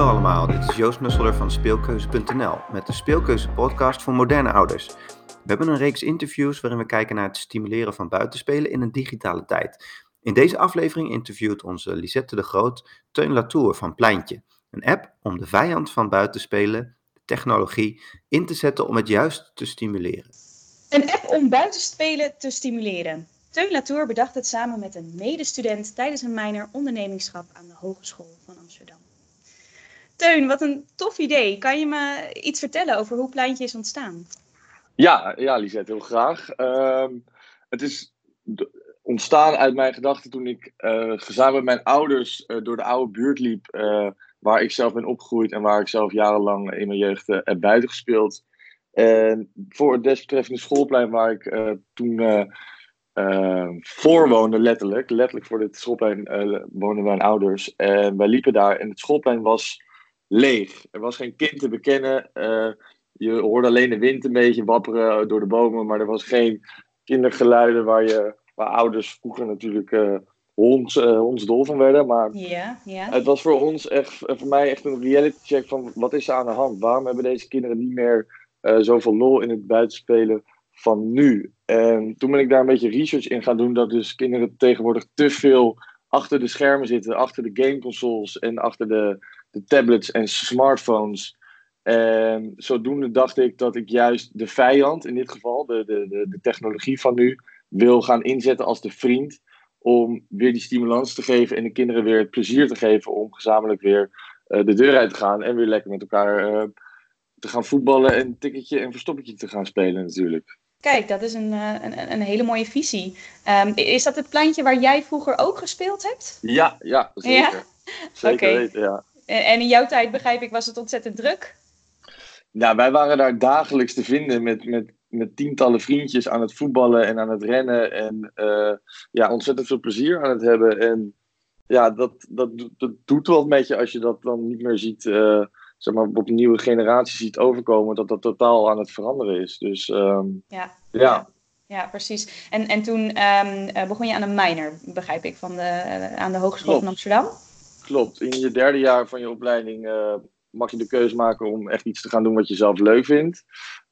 Hallo allemaal, dit is Joost Nusselder van Speelkeuze.nl met de Speelkeuze podcast voor moderne ouders. We hebben een reeks interviews waarin we kijken naar het stimuleren van buitenspelen in een digitale tijd. In deze aflevering interviewt onze Lisette de Groot Teun Latour van Pleintje, een app om de vijand van buitenspelen, de technologie, in te zetten om het juist te stimuleren. Een app om buitenspelen te stimuleren. Teun Latour bedacht het samen met een medestudent tijdens een minor ondernemingschap aan de Hogeschool van Amsterdam. Teun, wat een tof idee. Kan je me iets vertellen over hoe Pleintje is ontstaan? Ja, ja Lisette, heel graag. Ehm, het is ontstaan uit mijn gedachten toen ik uh, samen met mijn ouders uh, door de oude buurt liep, uh, waar ik zelf ben opgegroeid en waar ik zelf jarenlang in mijn jeugd heb buiten gespeeld. En voor het desbetreffende schoolplein waar ik toen voor woonde, letterlijk, letterlijk voor dit schoolplein woonden mijn ouders. En wij liepen daar en het schoolplein was leeg. Er was geen kind te bekennen. je hoorde alleen de wind een beetje wapperen door de bomen, maar er was geen kindergeluiden waar je waar ouders vroeger natuurlijk uh, honds, uh, hondsdol van werden. Maar ja, ja. het was voor ons echt, voor mij echt een reality check van wat is er aan de hand? Waarom hebben deze kinderen niet meer zoveel lol in het buitenspelen van nu? En toen ben ik daar een beetje research in gaan doen, dat dus kinderen tegenwoordig te veel achter de schermen zitten, achter de gameconsoles en achter de, de tablets en smartphones. En zodoende dacht ik dat ik juist de vijand, in dit geval, de, de, de, de technologie van nu, wil gaan inzetten als de vriend. Om weer die stimulans te geven en de kinderen weer het plezier te geven om gezamenlijk weer uh, de deur uit te gaan. En weer lekker met elkaar uh, te gaan voetballen en tikketje en verstoppertje te gaan spelen natuurlijk. Kijk, dat is een, uh, een, een, hele mooie visie. Um, is dat het pleintje waar jij vroeger ook gespeeld hebt? Ja, ja zeker. Ja? Zeker okay. weten, ja. En in jouw tijd, begrijp ik, was het ontzettend druk? Ja, wij waren daar dagelijks te vinden met, met met tientallen vriendjes aan het voetballen en aan het rennen. En uh, ja, ontzettend veel plezier aan het hebben. En ja, dat, dat, dat doet wel met je als je dat dan niet meer ziet, uh, zeg maar, op een nieuwe generatie ziet overkomen. Dat dat totaal aan het veranderen is. Dus um, ja. ja. ja. Precies. En, en toen um, begon je aan een minor, begrijp ik, van de, aan de Hogeschool Klopt. van Amsterdam? Klopt. In je derde jaar van je opleiding uh, mag je de keuze maken om echt iets te gaan doen wat je zelf leuk vindt.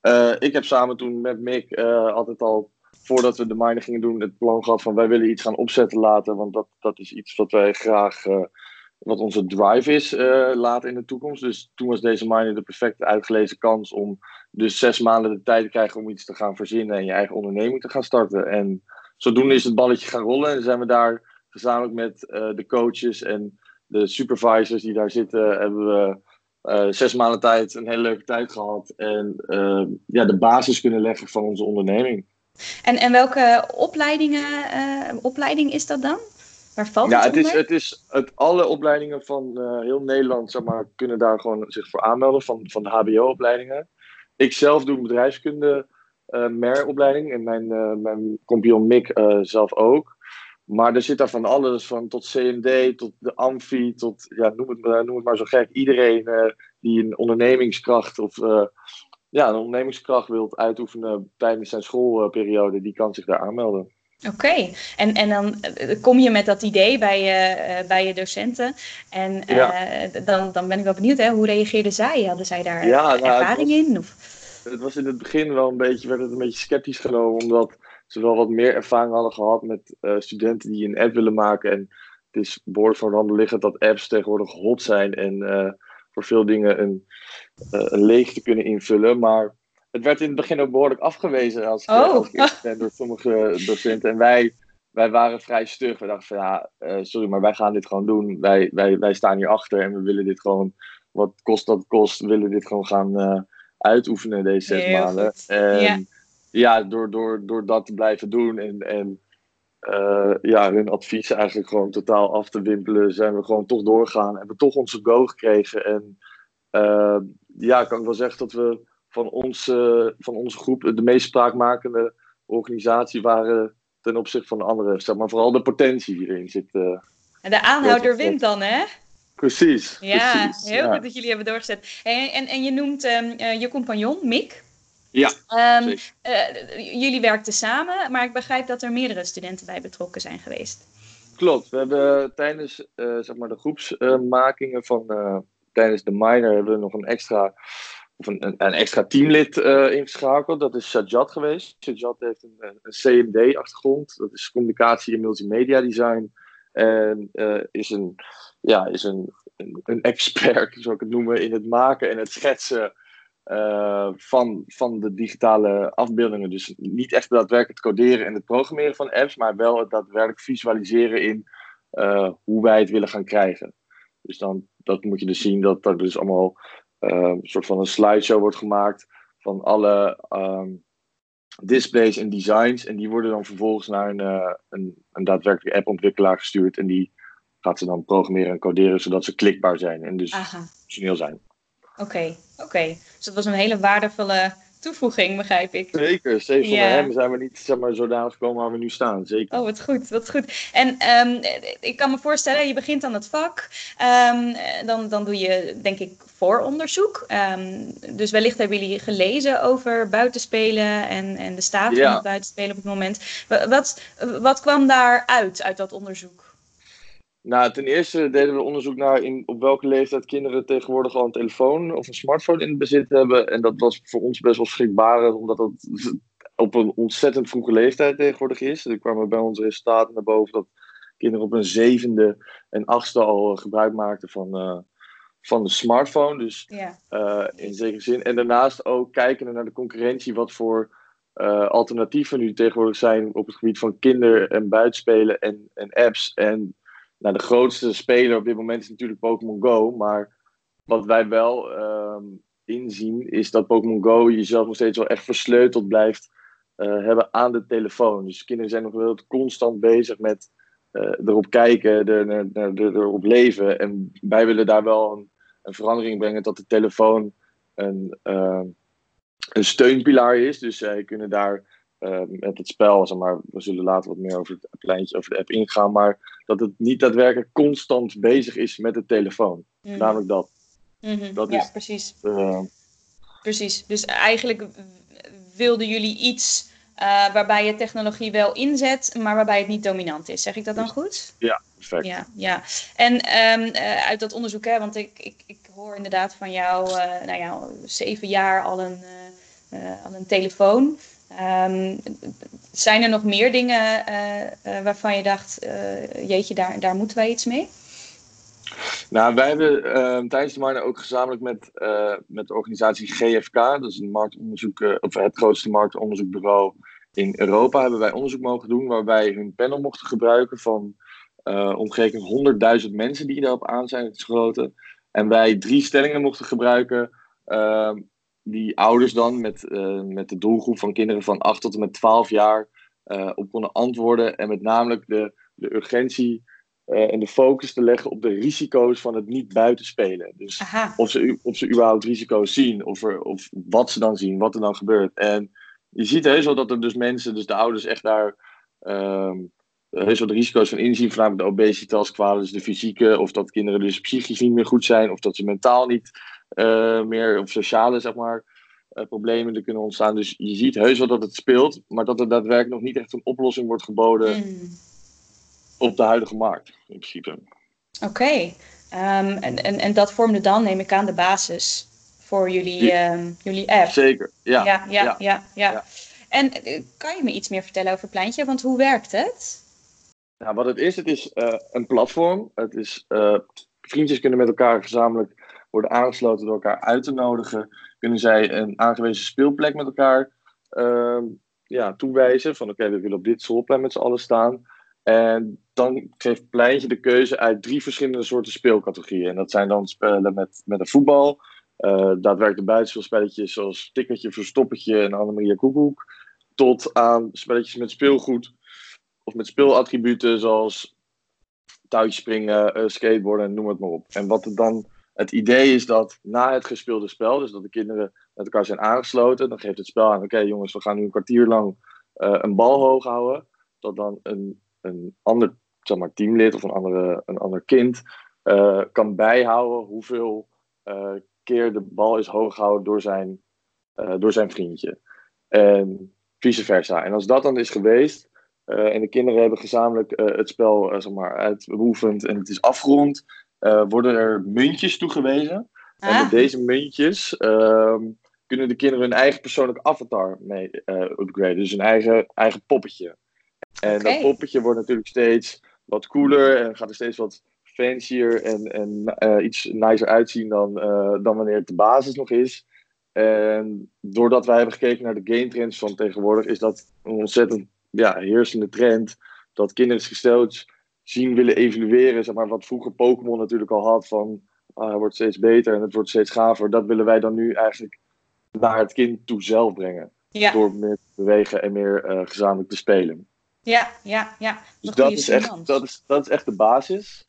Uh, ik heb samen toen met Mick uh, altijd al, voordat we de minor gingen doen, het plan gehad van wij willen iets gaan opzetten later. Want dat, dat is iets wat wij graag, wat onze drive is later in de toekomst. Dus toen was deze minor de perfecte uitgelezen kans om dus zes maanden de tijd te krijgen om iets te gaan verzinnen en je eigen onderneming te gaan starten. En zodoende is het balletje gaan rollen en zijn we daar gezamenlijk met de coaches en de supervisors die daar zitten, hebben we uh, zes maanden tijd een hele leuke tijd gehad. En uh, ja, de basis kunnen leggen van onze onderneming. En, en welke opleidingen, uh, opleiding is dat dan? Waar valt ja, het is, het is het, alle opleidingen van heel Nederland zeg maar, kunnen daar gewoon zich voor aanmelden. Van, van de HBO-opleidingen. Ik zelf doe bedrijfskunde MER-opleiding. En mijn, mijn compagnon Mick zelf ook. Maar er zit daar van alles, van tot CMD, tot de Amfi, tot, ja, noem het, noem het maar zo gek. Iedereen uh, die een ondernemingskracht of uh, ja, een ondernemingskracht wilt uitoefenen tijdens zijn schoolperiode, die kan zich daar aanmelden. Oké, okay. en, en dan kom je met dat idee bij je, bij je docenten. En ja. dan, dan ben ik wel benieuwd, hè, hoe reageerden zij? Hadden zij daar ja, nou, ervaring was, in? Of? Het was in het begin wel een beetje, werd het een beetje sceptisch genomen, omdat ze wel wat meer ervaring hadden gehad met uh, studenten die een app willen maken. En het is behoorlijk voor de hand liggend dat apps tegenwoordig hot zijn en uh, voor veel dingen een, uh, een leegte kunnen invullen. Maar het werd in het begin ook behoorlijk afgewezen als, oh. als door sommige docenten. En wij, wij waren vrij stug. We dachten van ja, sorry, maar wij gaan dit gewoon doen. Wij, wij, wij staan hier achter en we willen dit gewoon, wat kost dat kost, we willen dit gewoon gaan uitoefenen deze zes Heel maanden. En, ja ja, door, door, door dat te blijven doen en, en uh, ja, hun advies eigenlijk gewoon totaal af te wimpelen, zijn we gewoon toch doorgegaan. Hebben we toch onze go gekregen. En uh, ja, kan ik wel zeggen dat we van, ons, uh, van onze groep de meest spraakmakende organisatie waren ten opzichte van de andere. Zeg maar vooral de potentie die erin zit. en de aanhouder wint dan, hè? Precies. Ja, precies, heel ja. goed dat jullie hebben doorgezet. En, en, en je noemt um, je compagnon, Mick. Ja, um, uh, jullie werkten samen, maar ik begrijp dat er meerdere studenten bij betrokken zijn geweest. Klopt. We hebben tijdens uh, zeg maar de groepsmakingen van, tijdens de minor hebben we nog een extra, of een, een, extra teamlid ingeschakeld. Dat is Sajad geweest. Sajad heeft een, een CMD-achtergrond. Dat is communicatie en multimedia design. En is, een, ja, is een, een, een, expert, zou ik het noemen, in het maken en het schetsen uh, van, van de digitale afbeeldingen. Dus niet echt daadwerkelijk het coderen en het programmeren van apps, maar wel het daadwerkelijk visualiseren in uh, hoe wij het willen gaan krijgen. Dus dan dat moet je dus zien dat er dus allemaal een soort van een slideshow wordt gemaakt van alle um, displays en designs. En die worden dan vervolgens naar een, een, een daadwerkelijke appontwikkelaar gestuurd. En die gaat ze dan programmeren en coderen zodat ze klikbaar zijn en dus functioneel zijn. Oké, okay, oké. Okay. Dus dat was een hele waardevolle toevoeging, begrijp ik. Zeker, zeker. Ja. hem zijn we niet zeg maar, zodanig gekomen waar we nu staan. Zeker. Oh, wat goed, wat goed. En um, ik kan me voorstellen, je begint aan het vak. Um, dan, dan doe je, denk ik, vooronderzoek. Um, dus wellicht hebben jullie gelezen over buitenspelen en, en de staat ja. van het buitenspelen op het moment. Wat, wat kwam daar uit, uit dat onderzoek? Nou, ten eerste deden we onderzoek naar in, op welke leeftijd kinderen tegenwoordig al een telefoon of een smartphone in bezit hebben. En dat was voor ons best wel schrikbarend, omdat dat op een ontzettend vroege leeftijd tegenwoordig is. Er kwamen bij onze resultaten naar boven dat kinderen op een zevende en achtste al gebruik maakten van, uh, van de smartphone. Dus ja. uh, in zekere zin. En daarnaast ook kijken naar de concurrentie, wat voor uh, alternatieven nu tegenwoordig zijn op het gebied van kinder- en buitenspelen en, en apps. En nou, de grootste speler op dit moment is natuurlijk Pokémon Go. Maar wat wij wel um, inzien is dat Pokémon Go jezelf nog steeds wel echt versleuteld blijft uh, hebben aan de telefoon. Dus kinderen zijn nog wel constant bezig met uh, erop kijken, er, er, er, erop leven. En wij willen daar wel een, een verandering brengen dat de telefoon een, uh, een steunpilaar is. Dus zij kunnen daar uh, met het spel, zeg maar, we zullen later wat meer over het pleintje, over de app ingaan, maar dat het niet daadwerkelijk constant bezig is met de telefoon. Mm. Namelijk dat. Mm -hmm. dat ja, is, precies. Uh, precies. Dus eigenlijk wilden jullie iets uh, waarbij je technologie wel inzet, maar waarbij het niet dominant is. Zeg ik dat dan goed? Ja, perfect. Ja, ja. En um, uh, uit dat onderzoek, hè, want ik, ik, ik hoor inderdaad van jou, uh, nou ja, zeven jaar al een, al een telefoon. Um, zijn er nog meer dingen uh, uh, waarvan je dacht, uh, jeetje, daar, daar moeten wij iets mee? Nou, wij hebben ehm, tijdens de minor ook gezamenlijk met, met de organisatie GFK, dat is een marktonderzoek, of het grootste marktonderzoekbureau in Europa, hebben wij onderzoek mogen doen waarbij hun panel mochten gebruiken van omgerekend 100.000 mensen die daarop aan zijn gesloten. En wij drie stellingen mochten gebruiken ehm, die ouders dan met, uh, met de doelgroep van kinderen van 8 tot en met 12 jaar uh, op konden antwoorden. En met name de, de urgentie uh, en de focus te leggen op de risico's van het niet buitenspelen. Dus of ze, of ze überhaupt risico's zien, of, er, of wat ze dan zien, wat er dan gebeurt. En je ziet heus wel dat er dus mensen, dus de ouders echt daar um, heus wel de risico's van inzien, voornamelijk de obesitaskwalen, dus de fysieke, of dat kinderen dus psychisch niet meer goed zijn, of dat ze mentaal niet meer of sociale zeg maar, uh, problemen er kunnen ontstaan. Dus je ziet heus wel dat het speelt, maar dat er daadwerkelijk nog niet echt een oplossing wordt geboden mm. op de huidige markt, in principe. Oké, okay. um, en, en, en dat vormde dan, neem ik aan, de basis voor jullie, um, jullie app. Zeker, ja. Ja, ja, ja. ja, ja. En uh, kan je me iets meer vertellen over Pleintje? Want hoe werkt het? Nou, wat het is, het is een platform. Het is, vriendjes kunnen met elkaar gezamenlijk worden aangesloten door elkaar uit te nodigen, kunnen zij een aangewezen speelplek met elkaar uh, ja, toewijzen. Van oké, we willen op dit schoolplein met z'n allen staan. En dan geeft Pleintje de keuze uit drie verschillende soorten speelcategorieën. En dat zijn dan spellen met, met een voetbal, uh, daadwerkelijk buitenspeelspelletjes zoals tikkertje, verstoppertje en Annemaria Koekoek. Tot aan spelletjes met speelgoed of met speelattributen zoals touwtjespringen, uh, skateboarden, noem het maar op. En wat er dan het idee is dat na het gespeelde spel, dus dat de kinderen met elkaar zijn aangesloten, dan geeft het spel aan: oké jongens, we gaan nu een kwartier lang uh, een bal hoog houden. Dat dan een, een ander zeg maar, teamlid of een, andere, een ander kind uh, kan bijhouden hoeveel uh, keer de bal is hoog gehouden door zijn, door zijn vriendje. En vice versa. En als dat dan is geweest, en de kinderen hebben gezamenlijk het spel zeg maar, uitbeoefend en het is afgerond, eh, worden er muntjes toegewezen. En Ah. met deze muntjes ehm, kunnen de kinderen hun eigen persoonlijke avatar mee eh, upgraden. Dus hun eigen, eigen poppetje. En dat poppetje wordt natuurlijk steeds wat cooler en gaat er steeds wat fancier en, en eh, iets nicer uitzien dan, dan wanneer het de basis nog is. En doordat wij hebben gekeken naar de game trends van tegenwoordig, is dat een ontzettend ja, heersende trend. Dat kinderen steeds zien willen evolueren. Zeg maar, wat vroeger Pokémon natuurlijk al had van ah, het wordt steeds beter en het wordt steeds gaver. Dat willen wij dan nu eigenlijk naar het kind toe zelf brengen. Ja, Door meer te bewegen en meer eh, gezamenlijk te spelen. ja, ja, ja. Dus dat is, echt, dat, is, dat is echt de basis.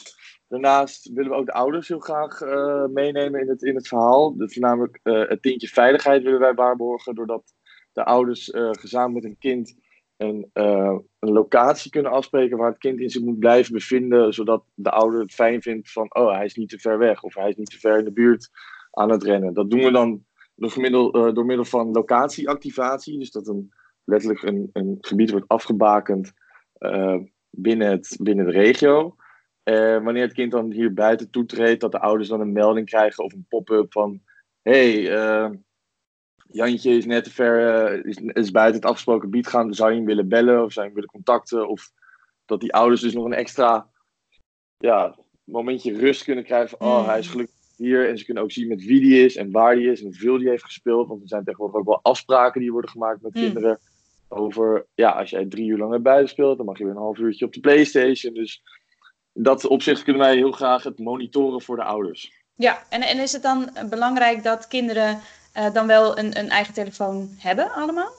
Daarnaast willen we ook de ouders heel graag eh, meenemen in het, in het verhaal. Dus voornamelijk eh, het tintje veiligheid willen wij waarborgen. Doordat de ouders gezamenlijk met een kind een, eh, een locatie kunnen afspreken waar het kind in zich moet blijven bevinden. Zodat de ouder het fijn vindt van, oh hij is niet te ver weg. Of hij is niet te ver in de buurt aan het rennen. Dat doen we dan door, gemiddel, eh, door middel van locatieactivatie. Dus dat een, letterlijk een, een gebied wordt afgebakend eh, binnen, het, binnen de regio. Wanneer het kind dan hier buiten toetreedt, dat de ouders dan een melding krijgen of een pop-up van: hey, Jantje is net te ver, eh, is, is buiten het afgesproken gebied gaan. Zou je hem willen bellen of zou je hem willen contacten? Of dat die ouders dus nog een extra ja, momentje rust kunnen krijgen. Van, oh, hij is gelukkig hier. En ze kunnen ook zien met wie die is en waar die is en hoeveel die heeft gespeeld. Want er zijn tegenwoordig ook wel afspraken die worden gemaakt met Mm. kinderen. Over, ja, als jij drie uur lang naar buiten speelt, dan mag je weer een half uurtje op de Playstation. Dus in dat opzicht kunnen wij heel graag het monitoren voor de ouders. Ja, en, en is het dan belangrijk dat kinderen eh, dan wel een, een eigen telefoon hebben allemaal?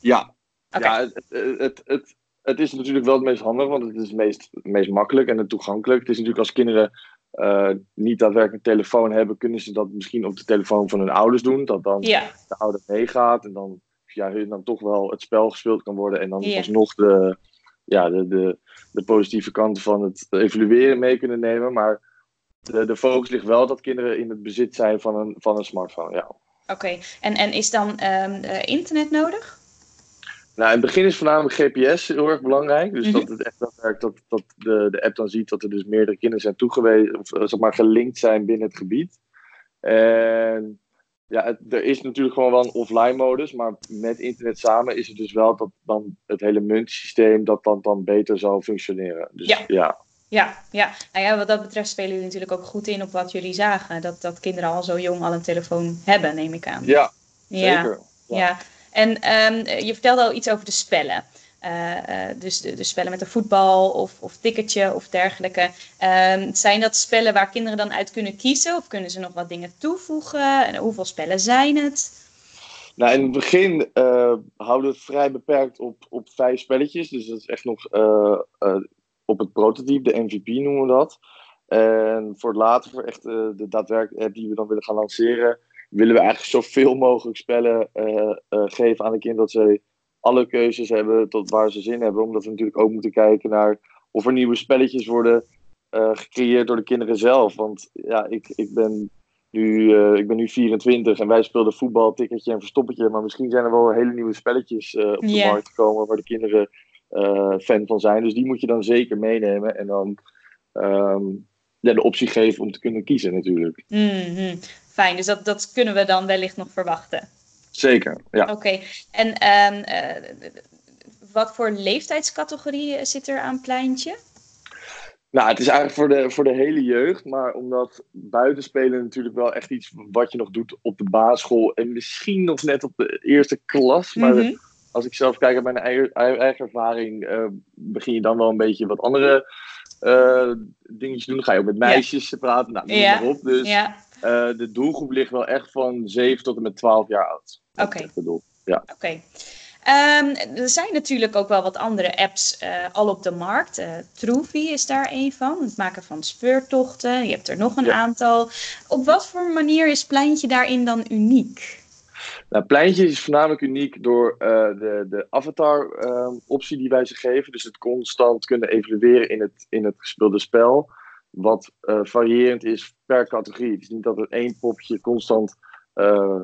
Ja, Oké. ja het, het, het, is natuurlijk wel het meest handig, want het is het meest, het meest makkelijk en het toegankelijk. Het is natuurlijk als kinderen eh, niet daadwerkelijk een telefoon hebben, kunnen ze dat misschien op de telefoon van hun ouders doen. Dat dan Ja, de ouder meegaat en dan via hun dan toch wel het spel gespeeld kan worden. En dan Ja. alsnog de, ja, de, de, de positieve kanten van het evalueren mee kunnen nemen. Maar de, de focus ligt wel dat kinderen in het bezit zijn van een, van een smartphone. Ja. Oké. En, en is dan ehm, eh, internet nodig? Nou, in het begin is voornamelijk GPS heel erg belangrijk. Dus Mhm. dat het echt daadwerkelijk dat, dat de, de app dan ziet dat er dus meerdere kinderen zijn toegewezen, of eh, zeg maar gelinkt zijn binnen het gebied. En ja, het- er is natuurlijk gewoon wel een offline modus, maar met internet samen is het dus wel dat dan het hele muntsysteem dat dan, dan beter zal functioneren. Dus Ja. ja, Ja, ja. Nou ja, wat dat betreft spelen jullie natuurlijk ook goed in op wat jullie zagen. Dat, dat kinderen al zo jong al een telefoon hebben, neem ik aan. ja, zeker. ja. Ja. En ehm, je vertelde al iets over de spellen. Eh, eh, dus de, de spellen met een voetbal of, of ticketje of dergelijke. Ehm, zijn dat spellen waar kinderen dan uit kunnen kiezen? Of kunnen ze nog wat dingen toevoegen? En hoeveel spellen zijn het? Nou, in het begin eh, houden we het vrij beperkt op, op vijf spelletjes. Dus dat is echt nog op het prototype, de MVP noemen we dat. En voor het later, voor echt eh, de daadwerkelijke app die we dan willen gaan lanceren, willen we eigenlijk zoveel mogelijk spellen eh, eh, geven aan de kinderen. Dat ze alle keuzes hebben tot waar ze zin hebben. Omdat we natuurlijk ook moeten kijken naar of er nieuwe spelletjes worden eh, gecreëerd door de kinderen zelf. Want ja, ik, ik ben nu, eh, ik ben nu 24 en wij speelden voetbal, tikkertje en verstoppertje. Maar misschien zijn er wel hele nieuwe spelletjes eh, op de markt gekomen waar de kinderen eh, fan van zijn. Dus die moet je dan zeker meenemen en dan ehm, ja, de optie geven om te kunnen kiezen natuurlijk. Mhm. Fijn, dus dat, dat kunnen we dan wellicht nog verwachten. Zeker, ja. Oké, en ehm, eh, wat voor leeftijdscategorie zit er aan pleintje? Nou, het is eigenlijk voor de, voor de hele jeugd, maar omdat buitenspelen natuurlijk wel echt iets wat je nog doet op de basisschool en misschien nog net op de eerste klas. Maar Mhm. Als ik zelf kijk naar mijn eigen, eigen ervaring, eh, begin je dan wel een beetje wat andere eh, dingetjes doen. Dan ga je ook met meisjes praten, nou, noem Ja. maar op. Dus eh, de doelgroep ligt wel echt van 7 tot en met 12 jaar oud. Oké. doel. Ja. oké. Ehm, er zijn natuurlijk ook wel wat andere apps al op de markt. Troevi is daar een van. Het maken van speurtochten. Je hebt er nog een Ja. aantal. Op wat voor manier is Pleintje daarin dan uniek? Nou, Pleintje is voornamelijk uniek door eh, de, de avatar-optie die wij ze geven. Dus het constant kunnen evalueren in het, in het gespeelde spel. Wat eh, variërend is per categorie. Het is niet dat er één popje constant eh,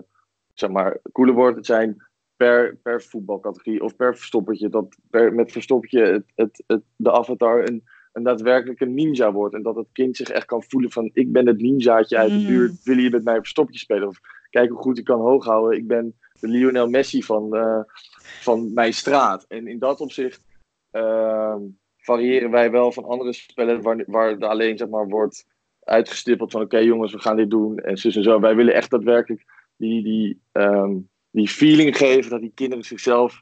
zeg maar, cooler wordt. Het zijn per, per voetbalcategorie of per verstoppertje. Dat per, met verstoppertje het, het, het, de avatar een een daadwerkelijke ninja wordt. En dat het kind zich echt kan voelen van ik ben het ninjaatje uit de Mm. buurt. Wil je met mij verstoppertje spelen? Of kijk hoe goed ik kan hoog houden. Ik ben de Lionel Messi van, eh, van mijn straat. En in dat opzicht ehm, variëren wij wel van andere spellen waar, waar alleen zeg maar, wordt uitgestippeld van oké jongens, we gaan dit doen en zus en zo. Wij willen echt daadwerkelijk die, die, ehm, die feeling geven dat die kinderen zichzelf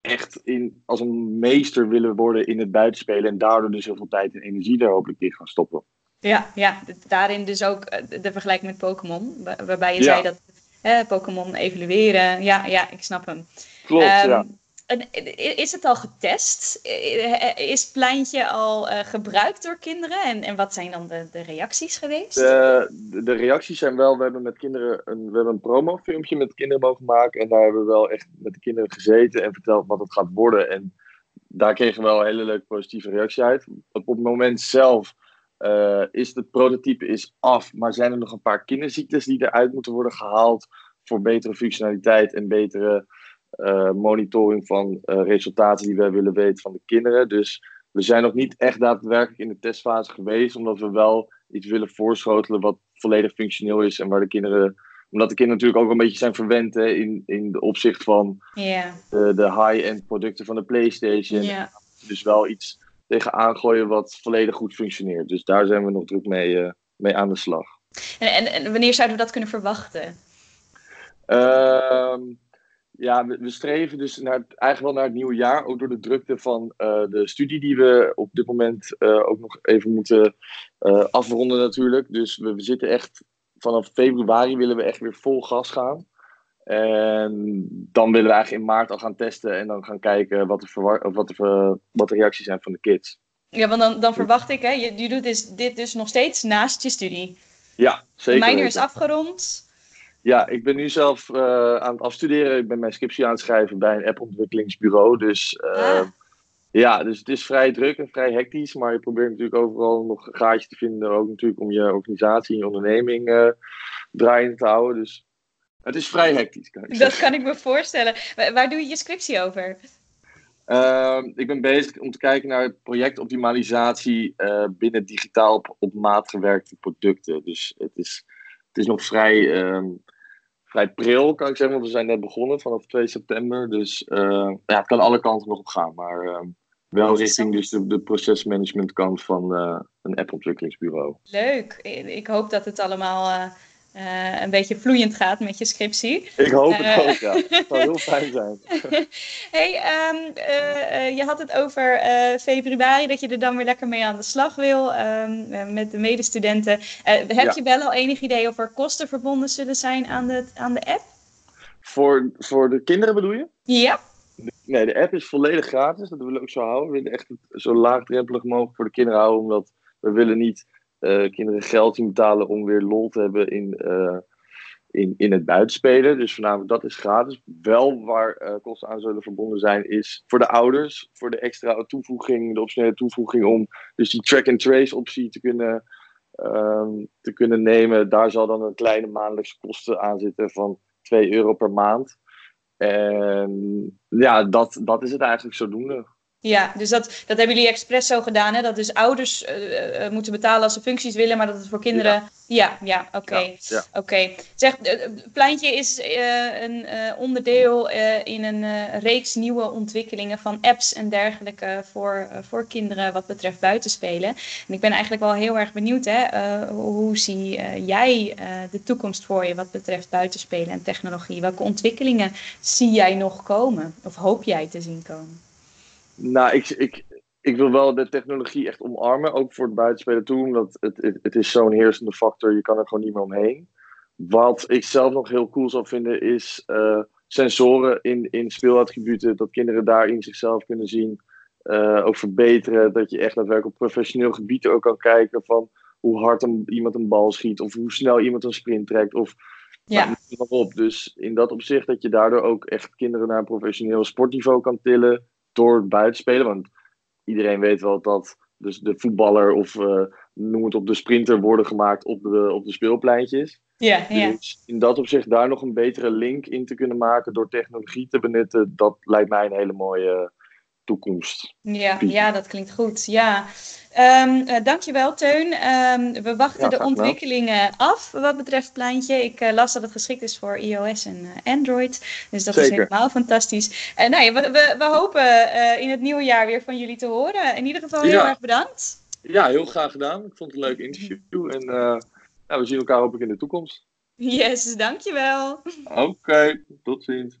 echt in, als een meester willen worden in het buitenspelen en daardoor dus heel veel tijd en energie daar hopelijk in gaan stoppen. Ja, ja, daarin dus ook eh, de vergelijking met Pokémon, wa- waarbij je Ja. zei dat eh, Pokémon evalueren. Ja, ja, ik snap hem. Klopt, Ehm, ja. i- is het al getest? Is Pleintje al eh, gebruikt door kinderen? En, en wat zijn dan de, de reacties geweest? De, de, de reacties zijn wel, we hebben met kinderen een, we hebben een promofilmpje met kinderen mogen maken. En daar hebben we wel echt met de kinderen gezeten en verteld wat het gaat worden. En daar kregen we wel een hele leuke positieve reactie uit. Op het moment zelf eh, is het prototype is af, maar zijn er nog een paar kinderziektes die eruit moeten worden gehaald voor betere functionaliteit en betere eh, monitoring van eh, resultaten die wij willen weten van de kinderen. Dus we zijn nog niet echt daadwerkelijk in de testfase geweest, omdat we wel iets willen voorschotelen wat volledig functioneel is en waar de kinderen, omdat de kinderen natuurlijk ook een beetje zijn verwend hè, in, in de opzicht van de, de high-end producten van de PlayStation. Dus wel iets tegen aangooien wat volledig goed functioneert. Dus daar zijn we nog druk mee, eh, mee aan de slag. En, en, en wanneer zouden we dat kunnen verwachten? Ehm, ja, we, we streven dus naar, eigenlijk wel naar het nieuwe jaar. Ook door de drukte van eh, de studie die we op dit moment eh, ook nog even moeten afronden natuurlijk. Dus we, we zitten echt, vanaf februari willen we echt weer vol gas gaan. En dan willen we eigenlijk in maart al gaan testen en dan gaan kijken wat de, verwar- of wat de, wat de reacties zijn van de kids. Ja, want dan, dan verwacht ik, hè, je, je doet dus, dit dus nog steeds naast je studie. Ja, zeker. minor is weten. afgerond. Ja, ik ben nu zelf eh, aan het afstuderen. Ik ben mijn scriptie aan het schrijven bij een appontwikkelingsbureau. Dus eh, Ah. ja, dus het is vrij druk en vrij hectisch. Maar je probeert natuurlijk overal nog een gaatje te vinden. Ook natuurlijk om je organisatie en je onderneming eh draaiende te houden. Dus het is vrij hectisch, kan ik zeggen. Dat kan ik me voorstellen. Wa- Waar doe je je scriptie over? Ehm, ik ben bezig om te kijken naar projectoptimalisatie eh, binnen digitaal op, op maat gewerkte producten. Dus het is, het is nog vrij, ehm, vrij pril, kan ik zeggen, want we zijn net begonnen vanaf 2 september. Dus eh, ja, het kan alle kanten nog op gaan, maar ehm, wel richting dus de, de procesmanagement kant van eh, een appontwikkelingsbureau. Leuk. Ik, ik hoop dat het allemaal eh, een beetje vloeiend gaat met je scriptie. Ik hoop het Eh. ook, ja. Het zou heel fijn zijn. hey, ehm, eh, je had het over februari, dat je er dan weer lekker mee aan de slag wil ehm, eh, met de medestudenten. Heb Ja. je wel al enig idee of er kosten verbonden zullen zijn aan de, aan de app? Voor, voor de kinderen bedoel je? Ja. Nee, de app is volledig gratis. Dat willen we ook zo houden. We willen echt het zo laagdrempelig mogelijk voor de kinderen houden. Omdat we willen niet kinderen geld zien betalen om weer lol te hebben in, eh, in, in het buitenspelen. Dus voornamelijk dat is gratis. Wel waar eh, kosten aan zullen verbonden zijn is voor de ouders. Voor de extra toevoeging, de optionele toevoeging om dus die track-and-trace optie te kunnen, ehm, te kunnen nemen. Daar zal dan een kleine maandelijkse kosten aan zitten van 2 euro per maand. En ja, dat, dat is het eigenlijk zodoende. Ja, dus dat, dat hebben jullie expres zo gedaan, hè? Dat dus ouders eh, eh, moeten betalen als ze functies willen, maar dat het voor kinderen... Ja, ja, oké. Ja, ja. Oké. Zeg, eh, het Pleintje is eh, een eh, onderdeel eh, in een eh, reeks nieuwe ontwikkelingen van apps en dergelijke voor, eh, voor kinderen wat betreft buitenspelen. En ik ben eigenlijk wel heel erg benieuwd, hè? eh, hoe zie eh, jij eh, de toekomst voor je wat betreft buitenspelen en technologie? Welke ontwikkelingen zie jij nog komen? Of hoop jij te zien komen? Nou, ik, ik, ik wil wel de technologie echt omarmen, ook voor het buitenspelen toe, omdat het, het, het is zo'n heersende factor, je kan er gewoon niet meer omheen. Wat ik zelf nog heel cool zou vinden is eh, sensoren in, in speelattributen, dat kinderen daarin zichzelf kunnen zien, eh, ook verbeteren, dat je echt daadwerkelijk op professioneel gebied ook kan kijken van hoe hard een, iemand een bal schiet, of hoe snel iemand een sprint trekt, of Ja. nou, op. Dus in dat opzicht dat je daardoor ook echt kinderen naar een professioneel sportniveau kan tillen door het buitenspelen. Want iedereen weet wel dat dus de voetballer of eh, noem het op de sprinter worden gemaakt op de, op de speelpleintjes. Ja, ja. Dus in dat opzicht daar nog een betere link in te kunnen maken door technologie te benutten, dat lijkt mij een hele mooie toekomst. Ja, ja, dat klinkt goed. Ja. Um, uh, dankjewel, Teun. Um, we wachten Ja, de ontwikkelingen af wat betreft Pleintje. Ik eh, las dat het geschikt is voor iOS en eh, Android. Dus dat is helemaal fantastisch. En nee, we, we, we hopen in het nieuwe jaar weer van jullie te horen. In ieder geval heel Ja. erg bedankt. Ja, heel graag gedaan. Ik vond het een leuk interview. En ja, we zien elkaar hopelijk in de toekomst. Yes, dankjewel. Oké, tot ziens.